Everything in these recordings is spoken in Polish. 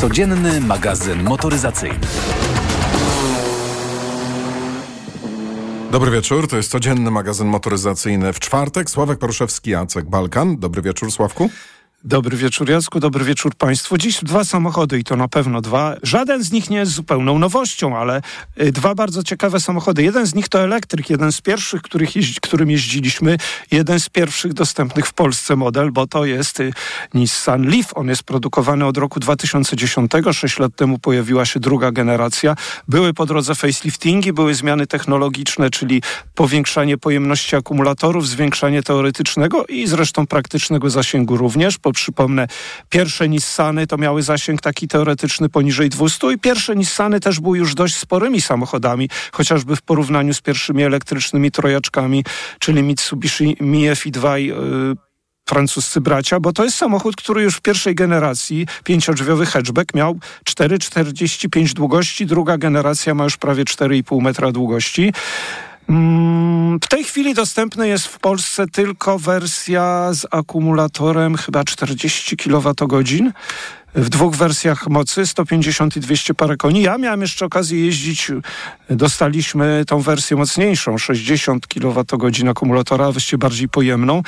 Codzienny magazyn motoryzacyjny. Dobry wieczór, to jest codzienny magazyn motoryzacyjny w czwartek. Sławek Poruszewski, Jacek Balkan. Dobry wieczór, Sławku. Dobry wieczór Jacku, dobry wieczór Państwu. Dziś dwa samochody i to na pewno dwa. Żaden z nich nie jest zupełną nowością, ale y, dwa bardzo ciekawe samochody. Jeden z nich to elektryk, jeden z pierwszych, których jeździ, którym jeździliśmy, jeden z pierwszych dostępnych w Polsce model, bo to jest y, Nissan Leaf. On jest produkowany od roku 2010. Sześć lat temu pojawiła się druga generacja. Były po drodze faceliftingi, były zmiany technologiczne, czyli powiększanie pojemności akumulatorów, zwiększanie teoretycznego i zresztą praktycznego zasięgu również bo przypomnę, pierwsze Nissany to miały zasięg taki teoretyczny poniżej 200 i pierwsze Nissany też były już dość sporymi samochodami, chociażby w porównaniu z pierwszymi elektrycznymi trojaczkami, czyli Mitsubishi Miefi 2 yy, francuscy bracia, bo to jest samochód, który już w pierwszej generacji, pięciodrzwiowy hatchback, miał 4,45 długości, druga generacja ma już prawie 4,5 metra długości. Mm, w tej chwili dostępna jest w Polsce tylko wersja z akumulatorem chyba 40 kWh w dwóch wersjach mocy, 150 i 200 parę koni. Ja miałem jeszcze okazję jeździć, dostaliśmy tą wersję mocniejszą, 60 kWh akumulatora, właściwie bardziej pojemną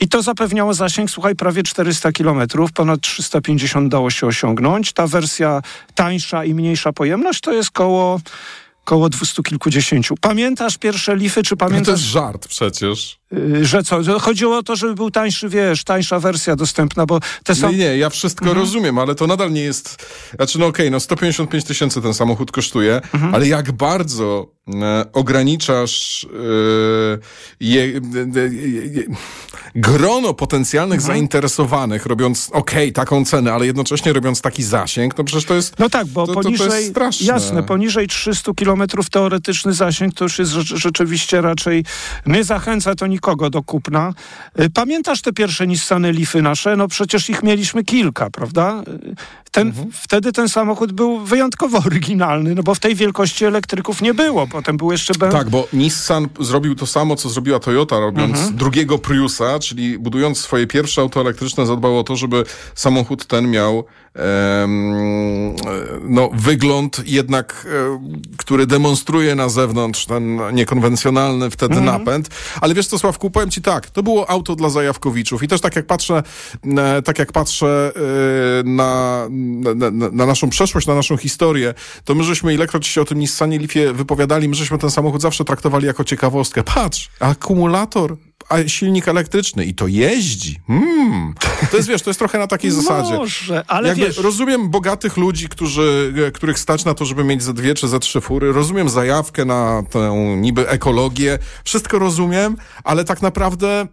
i to zapewniało zasięg, słuchaj, prawie 400 km, ponad 350 dało się osiągnąć. Ta wersja tańsza i mniejsza pojemność to jest koło koło dwustu kilkudziesięciu. Pamiętasz pierwsze lify, czy pamiętasz... No to jest żart przecież. Y, że co? Chodziło o to, żeby był tańszy, wiesz, tańsza wersja dostępna, bo te są... No nie, ja wszystko mhm. rozumiem, ale to nadal nie jest... Znaczy, no okej, okay, no 155 tysięcy ten samochód kosztuje, mhm. ale jak bardzo e, ograniczasz e, je, e, grono potencjalnych mhm. zainteresowanych, robiąc, okej, okay, taką cenę, ale jednocześnie robiąc taki zasięg, no przecież to jest No tak, bo to, poniżej... To, to jest straszne. Jasne, poniżej 300 kilometrów teoretyczny zasięg to już jest rzeczywiście raczej... Nie zachęca to nikogo do kupna. Y, pamiętasz te pierwsze Nissany Leafy nasze? No przecież ich mieliśmy kilka, prawda? Ten, mhm. Wtedy ten samochód był wyjątkowo oryginalny, no bo w tej wielkości elektryków nie było. Potem był jeszcze... Ben... Tak, bo Nissan zrobił to samo, co zrobiła Toyota, robiąc mhm. drugiego Priusa, czyli budując swoje pierwsze auto elektryczne, zadbał o to, żeby samochód ten miał no, wygląd jednak, e, który demonstruje na zewnątrz ten niekonwencjonalny wtedy mhm. napęd. Ale wiesz co, Sławku, powiem ci tak, to było auto dla zajawkowiczów i też tak jak patrzę, e, tak jak patrzę e, na, na, na naszą przeszłość, na naszą historię, to my żeśmy ilekroć się o tym Nissanie Leafie wypowiadali, my żeśmy ten samochód zawsze traktowali jako ciekawostkę. Patrz, akumulator a silnik elektryczny i to jeździ. Hmm. To jest, wiesz, to jest trochę na takiej zasadzie. Może, ale Jakby wiesz... Rozumiem bogatych ludzi, którzy, których stać na to, żeby mieć ze dwie czy ze trzy fury. Rozumiem zajawkę na tę niby ekologię. Wszystko rozumiem, ale tak naprawdę...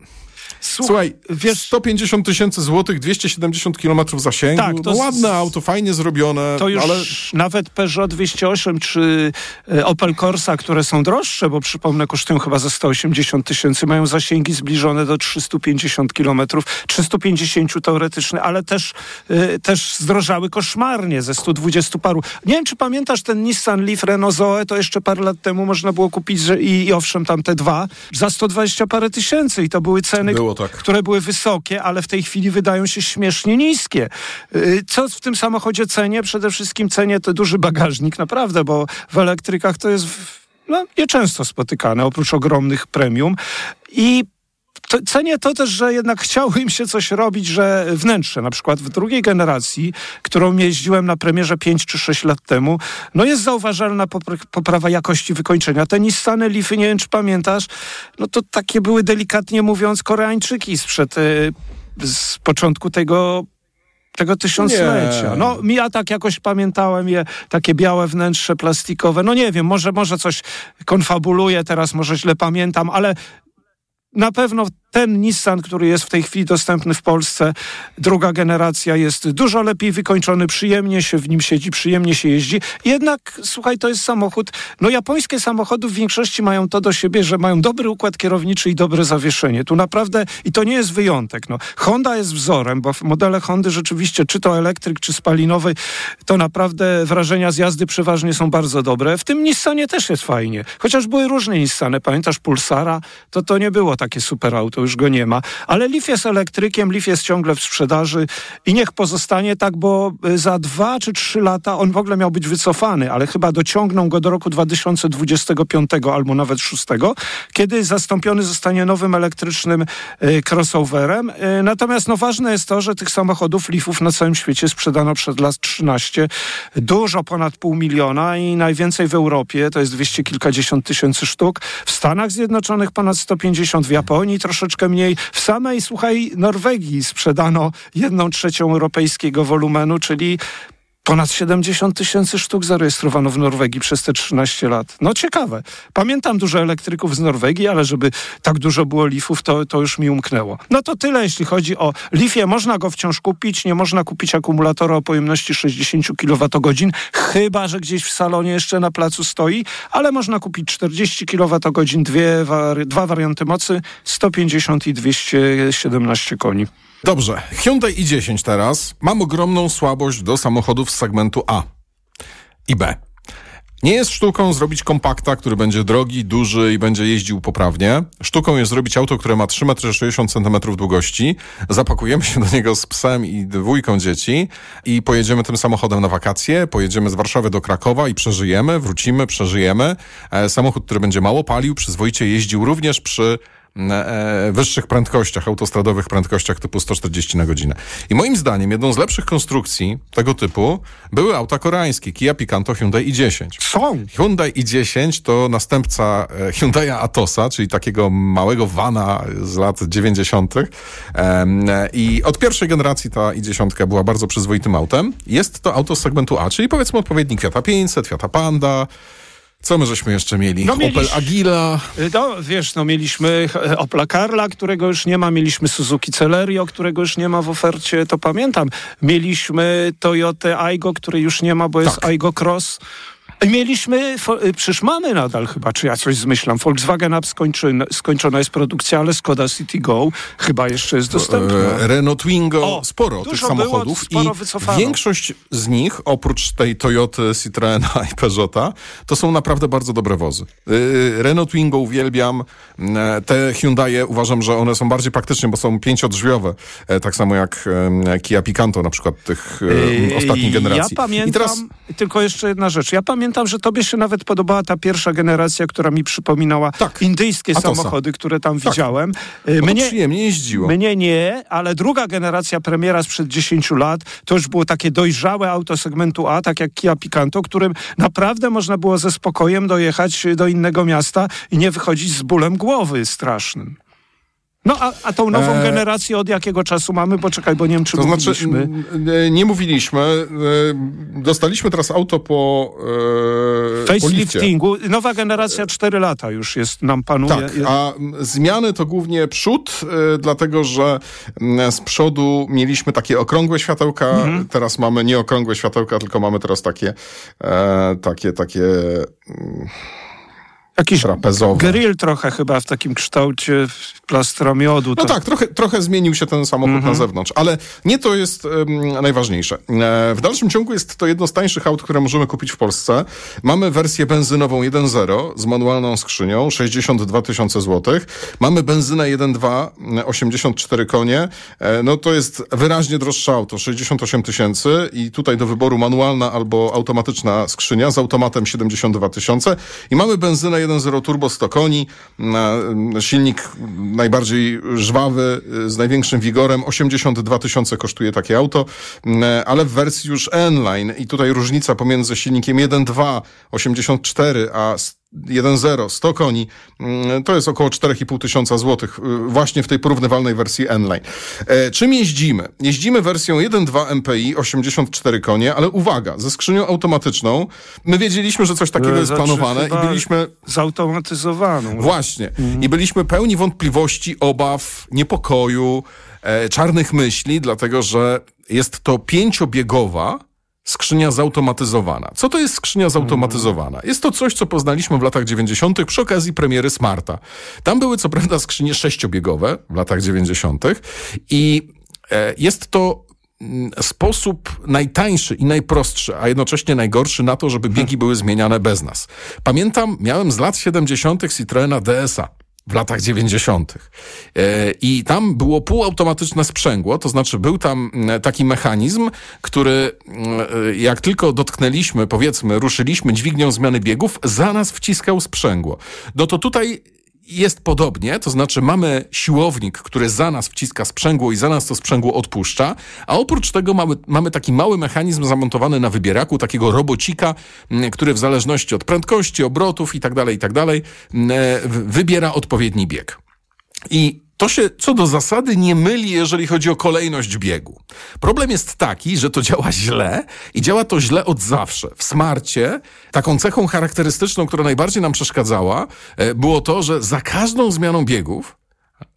Słuchaj, wiesz, 150 tysięcy złotych, 270 kilometrów zasięgu, tak, to no ładne auto, fajnie zrobione. To już ale... nawet Peugeot 208 czy e, Opel Corsa, które są droższe, bo przypomnę, kosztują chyba za 180 tysięcy, mają zasięgi zbliżone do 350 kilometrów, 350 teoretyczne, ale też, y, też zdrożały koszmarnie ze 120 paru. Nie wiem, czy pamiętasz ten Nissan Leaf Renault Zoe, to jeszcze parę lat temu można było kupić że i, i owszem, tam te dwa, za 120 parę tysięcy i to były ceny, było tak. które były wysokie, ale w tej chwili wydają się śmiesznie niskie. Y, co w tym samochodzie cenię? Przede wszystkim cenię to duży bagażnik, naprawdę, bo w elektrykach to jest no, nieczęsto spotykane, oprócz ogromnych premium. I cenię to też, że jednak chciało im się coś robić, że wnętrze, na przykład w drugiej generacji, którą jeździłem na premierze 5 czy 6 lat temu, no jest zauważalna poprawa jakości wykończenia. Te Nissany Leafy, nie wiem czy pamiętasz, no to takie były delikatnie mówiąc Koreańczyki sprzed, y, z początku tego tego tysiąclecia. Nie. No, ja tak jakoś pamiętałem je, takie białe wnętrze plastikowe. No nie wiem, może, może coś konfabuluję teraz, może źle pamiętam, ale na pewno ten Nissan, który jest w tej chwili dostępny w Polsce, druga generacja, jest dużo lepiej wykończony, przyjemnie się w nim siedzi, przyjemnie się jeździ. Jednak, słuchaj, to jest samochód, no japońskie samochody w większości mają to do siebie, że mają dobry układ kierowniczy i dobre zawieszenie. Tu naprawdę, i to nie jest wyjątek, no. Honda jest wzorem, bo modele Hondy rzeczywiście, czy to elektryk, czy spalinowy, to naprawdę wrażenia z jazdy przeważnie są bardzo dobre. W tym Nissanie też jest fajnie. Chociaż były różne Nissany, pamiętasz Pulsara, to to nie było takie super auto już go nie ma. Ale Leaf jest elektrykiem, Leaf jest ciągle w sprzedaży i niech pozostanie tak, bo y, za dwa czy trzy lata on w ogóle miał być wycofany, ale chyba dociągną go do roku 2025 albo nawet 6, kiedy zastąpiony zostanie nowym elektrycznym y, crossoverem. Y, natomiast no, ważne jest to, że tych samochodów Leafów na całym świecie sprzedano przed lat 13 dużo ponad pół miliona i najwięcej w Europie, to jest dwieście kilkadziesiąt tysięcy sztuk. W Stanach Zjednoczonych ponad 150, w Japonii troszeczkę mniej. W samej, słuchaj, Norwegii sprzedano jedną trzecią europejskiego wolumenu, czyli Ponad 70 tysięcy sztuk zarejestrowano w Norwegii przez te 13 lat. No ciekawe. Pamiętam dużo elektryków z Norwegii, ale żeby tak dużo było Leafów, to, to już mi umknęło. No to tyle, jeśli chodzi o Leafie. Można go wciąż kupić. Nie można kupić akumulatora o pojemności 60 kWh, chyba, że gdzieś w salonie jeszcze na placu stoi, ale można kupić 40 kWh, dwie, dwa warianty mocy, 150 i 217 koni. Dobrze, Hyundai i10 teraz. Mam ogromną słabość do samochodów z segmentu A i B. Nie jest sztuką zrobić kompakta, który będzie drogi, duży i będzie jeździł poprawnie. Sztuką jest zrobić auto, które ma 3,60 m długości. Zapakujemy się do niego z psem i dwójką dzieci i pojedziemy tym samochodem na wakacje. Pojedziemy z Warszawy do Krakowa i przeżyjemy, wrócimy, przeżyjemy. E, samochód, który będzie mało palił, przyzwoicie jeździł również przy wyższych prędkościach, autostradowych prędkościach typu 140 na godzinę. I moim zdaniem jedną z lepszych konstrukcji tego typu były auta koreańskie, Kia Picanto, Hyundai i10. Są! Hyundai i10 to następca e, Hyundai'a Atosa, czyli takiego małego vana z lat 90. I od pierwszej generacji ta i10 była bardzo przyzwoitym autem. Jest to auto z segmentu A, czyli powiedzmy odpowiednik Fiata 500, Fiata Panda, co my żeśmy jeszcze mieli? No, Opel Agila. Y, no, wiesz, no mieliśmy Opla Karla, którego już nie ma, mieliśmy Suzuki Celerio, którego już nie ma w ofercie, to pamiętam. Mieliśmy Toyota Aygo, który już nie ma, bo jest tak. Aygo Cross. Mieliśmy, y, przecież mamy nadal chyba, czy ja coś zmyślam, Volkswagen Up skończona, skończona jest produkcja, ale Skoda City Go chyba jeszcze jest dostępna. E, Renault Twingo, o, sporo tych samochodów było, sporo i wycofano. większość z nich, oprócz tej Toyoty, Citroena i Peugeota, to są naprawdę bardzo dobre wozy. E, Renault Twingo uwielbiam, e, te Hyundai uważam, że one są bardziej praktyczne, bo są pięciodrzwiowe, tak samo jak Kia Picanto na przykład tych ostatnich generacji. Ja pamiętam, teraz... tylko jeszcze jedna rzecz, ja pamiętam pamiętam, że tobie się nawet podobała ta pierwsza generacja, która mi przypominała tak. indyjskie Atosa. samochody, które tam tak. widziałem. Y, mnie, przyjemnie jeździło. Mnie nie, ale druga generacja premiera sprzed 10 lat, to już było takie dojrzałe auto segmentu A, tak jak Kia Picanto, którym naprawdę można było ze spokojem dojechać do innego miasta i nie wychodzić z bólem głowy strasznym. No a, a tą nową e... generację od jakiego czasu mamy? Bo czekaj, bo nie wiem, czy to znaczy, mówiliśmy. Znaczy, nie mówiliśmy. E, dostaliśmy teraz auto po e, Faceliftingu. Nowa generacja 4 lata już jest, nam panuje. Tak, a zmiany to głównie przód, e, dlatego że z przodu mieliśmy takie okrągłe światełka, mhm. teraz mamy nie okrągłe światełka, tylko mamy teraz takie e, takie, takie Jakiś trapezowy. grill trochę chyba w takim kształcie plastromiodu. No tak, trochę, trochę zmienił się ten samochód mm -hmm. na zewnątrz, ale nie to jest um, najważniejsze. E, w dalszym ciągu jest to jedno z tańszych aut, które możemy kupić w Polsce. Mamy wersję benzynową 1.0 z manualną skrzynią, 62 tysiące złotych. Mamy benzynę 1.2, 84 konie. E, no to jest wyraźnie droższe auto, 68 tysięcy i tutaj do wyboru manualna albo automatyczna skrzynia z automatem 72 tysiące. I mamy benzynę 1.0 turbo 100 koni, silnik najbardziej żwawy, z największym wigorem, 82 tysiące kosztuje takie auto, ale w wersji już N-Line. I tutaj różnica pomiędzy silnikiem 1.2 84 a 1.0, 100 koni, mm, to jest około 4,5 tysiąca złotych y, właśnie w tej porównywalnej wersji N-Line. E, czym jeździmy? Jeździmy wersją 1.2 MPI, 84 konie, ale uwaga, ze skrzynią automatyczną. My wiedzieliśmy, że coś takiego jest znaczy, planowane i byliśmy... Zautomatyzowaną. Właśnie. Mhm. I byliśmy pełni wątpliwości, obaw, niepokoju, e, czarnych myśli, dlatego że jest to pięciobiegowa Skrzynia zautomatyzowana. Co to jest skrzynia zautomatyzowana? Jest to coś, co poznaliśmy w latach 90. przy okazji premiery Smarta. Tam były co prawda skrzynie sześciobiegowe w latach 90. i e, jest to mm, sposób najtańszy i najprostszy, a jednocześnie najgorszy na to, żeby biegi były zmieniane bez nas. Pamiętam, miałem z lat 70. Citroena DSA w latach 90. E, I tam było półautomatyczne sprzęgło, to znaczy był tam mm, taki mechanizm, który mm, jak tylko dotknęliśmy, powiedzmy, ruszyliśmy dźwignią zmiany biegów, za nas wciskał sprzęgło. No to tutaj jest podobnie, to znaczy mamy siłownik, który za nas wciska sprzęgło i za nas to sprzęgło odpuszcza, a oprócz tego mamy, mamy taki mały mechanizm zamontowany na wybieraku, takiego robocika, który w zależności od prędkości, obrotów i tak dalej, i tak wybiera odpowiedni bieg. I to się co do zasady nie myli, jeżeli chodzi o kolejność biegu. Problem jest taki, że to działa źle i działa to źle od zawsze. W smarcie taką cechą charakterystyczną, która najbardziej nam przeszkadzała, e, było to, że za każdą zmianą biegów,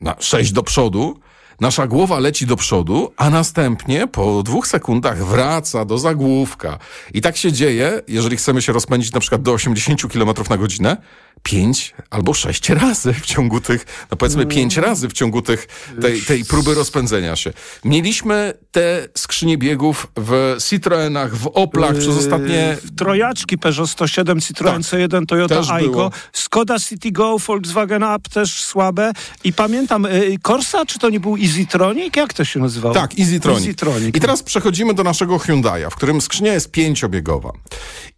na 6 do przodu, nasza głowa leci do przodu, a następnie po dwóch sekundach wraca do zagłówka. I tak się dzieje, jeżeli chcemy się rozpędzić na przykład do 80 km na godzinę, pięć albo sześć razy w ciągu tych, no powiedzmy pięć mm. razy w ciągu tych, tej, tej próby rozpędzenia się. Mieliśmy te skrzynie biegów w Citroenach, w Oplach przez yy, ostatnie... W trojaczki Peugeot 107, Citroen tak, C1, Toyota Aygo, Skoda Citigo, Volkswagen Up też słabe i pamiętam, yy, Corsa, czy to nie był Easytronic? Jak to się nazywało? Tak, Easytronic. Easytronic. I teraz przechodzimy do naszego Hyundai'a, w którym skrzynia jest pięciobiegowa.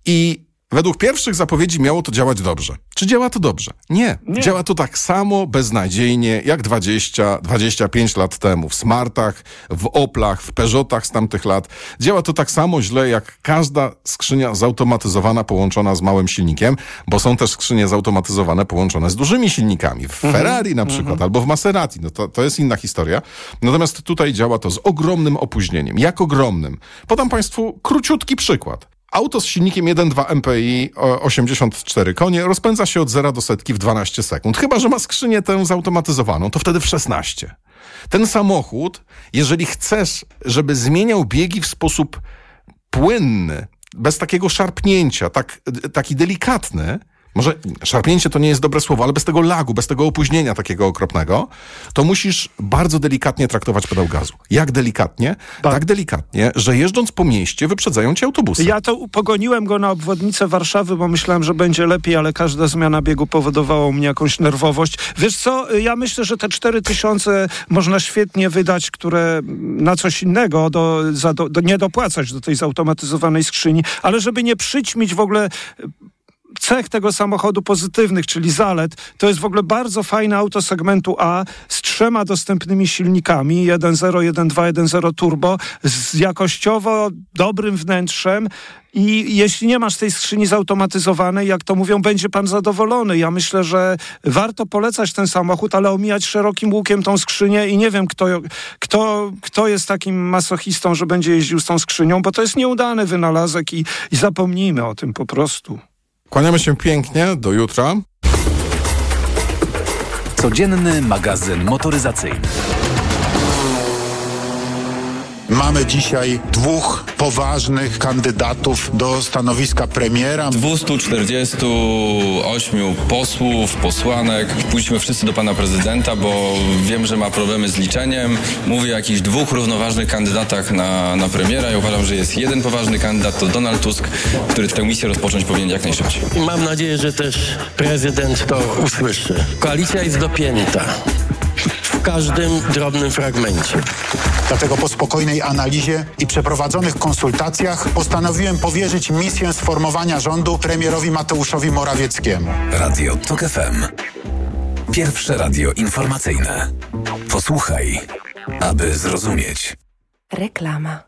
I Według pierwszych zapowiedzi miało to działać dobrze. Czy działa to dobrze? Nie. Nie. Działa to tak samo beznadziejnie jak 20-25 lat temu w Smartach, w Oplach, w Peugeotach z tamtych lat. Działa to tak samo źle jak każda skrzynia zautomatyzowana połączona z małym silnikiem, bo są też skrzynie zautomatyzowane połączone z dużymi silnikami. W mhm. Ferrari na przykład, mhm. albo w Maserati. No to, to jest inna historia. Natomiast tutaj działa to z ogromnym opóźnieniem. Jak ogromnym? Podam Państwu króciutki przykład. Auto z silnikiem 1.2 MPI 84 konie rozpędza się od 0 do setki w 12 sekund. Chyba, że ma skrzynię tę zautomatyzowaną, to wtedy w 16. Ten samochód, jeżeli chcesz, żeby zmieniał biegi w sposób płynny, bez takiego szarpnięcia, tak, taki delikatny, może szarpnięcie to nie jest dobre słowo, ale bez tego lagu, bez tego opóźnienia takiego okropnego, to musisz bardzo delikatnie traktować pedał gazu. Jak delikatnie? Tak, tak delikatnie, że jeżdżąc po mieście wyprzedzają cię autobusy. Ja to pogoniłem go na obwodnicę Warszawy, bo myślałem, że będzie lepiej, ale każda zmiana biegu powodowała u mnie jakąś nerwowość. Wiesz co, ja myślę, że te 4000 można świetnie wydać, które na coś innego, do, za, do, nie dopłacać do tej zautomatyzowanej skrzyni, ale żeby nie przyćmić w ogóle cech tego samochodu pozytywnych, czyli zalet, to jest w ogóle bardzo fajne auto segmentu A z trzema dostępnymi silnikami 1.0, 1.2, 1.0 turbo z jakościowo dobrym wnętrzem i jeśli nie masz tej skrzyni zautomatyzowanej, jak to mówią, będzie pan zadowolony. Ja myślę, że warto polecać ten samochód, ale omijać szerokim łukiem tą skrzynię i nie wiem, kto, kto, kto jest takim masochistą, że będzie jeździł z tą skrzynią, bo to jest nieudany wynalazek i, i zapomnijmy o tym po prostu. Kłaniamy się pięknie, do jutra. Codzienny magazyn motoryzacyjny. Mamy dzisiaj dwóch poważnych kandydatów do stanowiska premiera. 248 posłów, posłanek. Pójdźmy wszyscy do pana prezydenta, bo wiem, że ma problemy z liczeniem. Mówię o jakichś dwóch równoważnych kandydatach na, na premiera. Ja uważam, że jest jeden poważny kandydat, to Donald Tusk, który tę misję rozpocząć powinien jak najszybciej. Mam nadzieję, że też prezydent to usłyszy. Koalicja jest dopięta każdym drobnym fragmencie. Dlatego po spokojnej analizie i przeprowadzonych konsultacjach postanowiłem powierzyć misję sformowania rządu premierowi Mateuszowi Morawieckiemu. Radio TOK FM. Pierwsze radio informacyjne. Posłuchaj, aby zrozumieć. Reklama.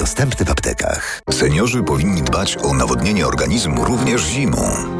Dostępny w aptekach. Seniorzy powinni dbać o nawodnienie organizmu również zimą.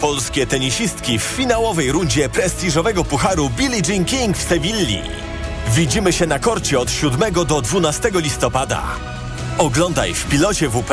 Polskie tenisistki w finałowej rundzie prestiżowego pucharu Billie Jean King w Sewilli. Widzimy się na korcie od 7 do 12 listopada. Oglądaj w pilocie WP.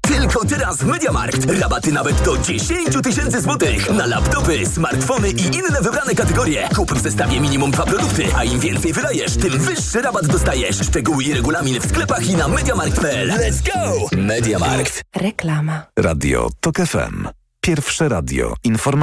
Tylko teraz w Mediamarkt. Rabaty nawet do 10 tysięcy złotych na laptopy, smartfony i inne wybrane kategorie. Kup w zestawie minimum dwa produkty, a im więcej wydajesz, tym wyższy rabat dostajesz. Szczegóły i regulamin w sklepach i na mediamarkt.pl. Let's go! Mediamarkt. Reklama. Radio TOK FM. Pierwsze radio informacyjne.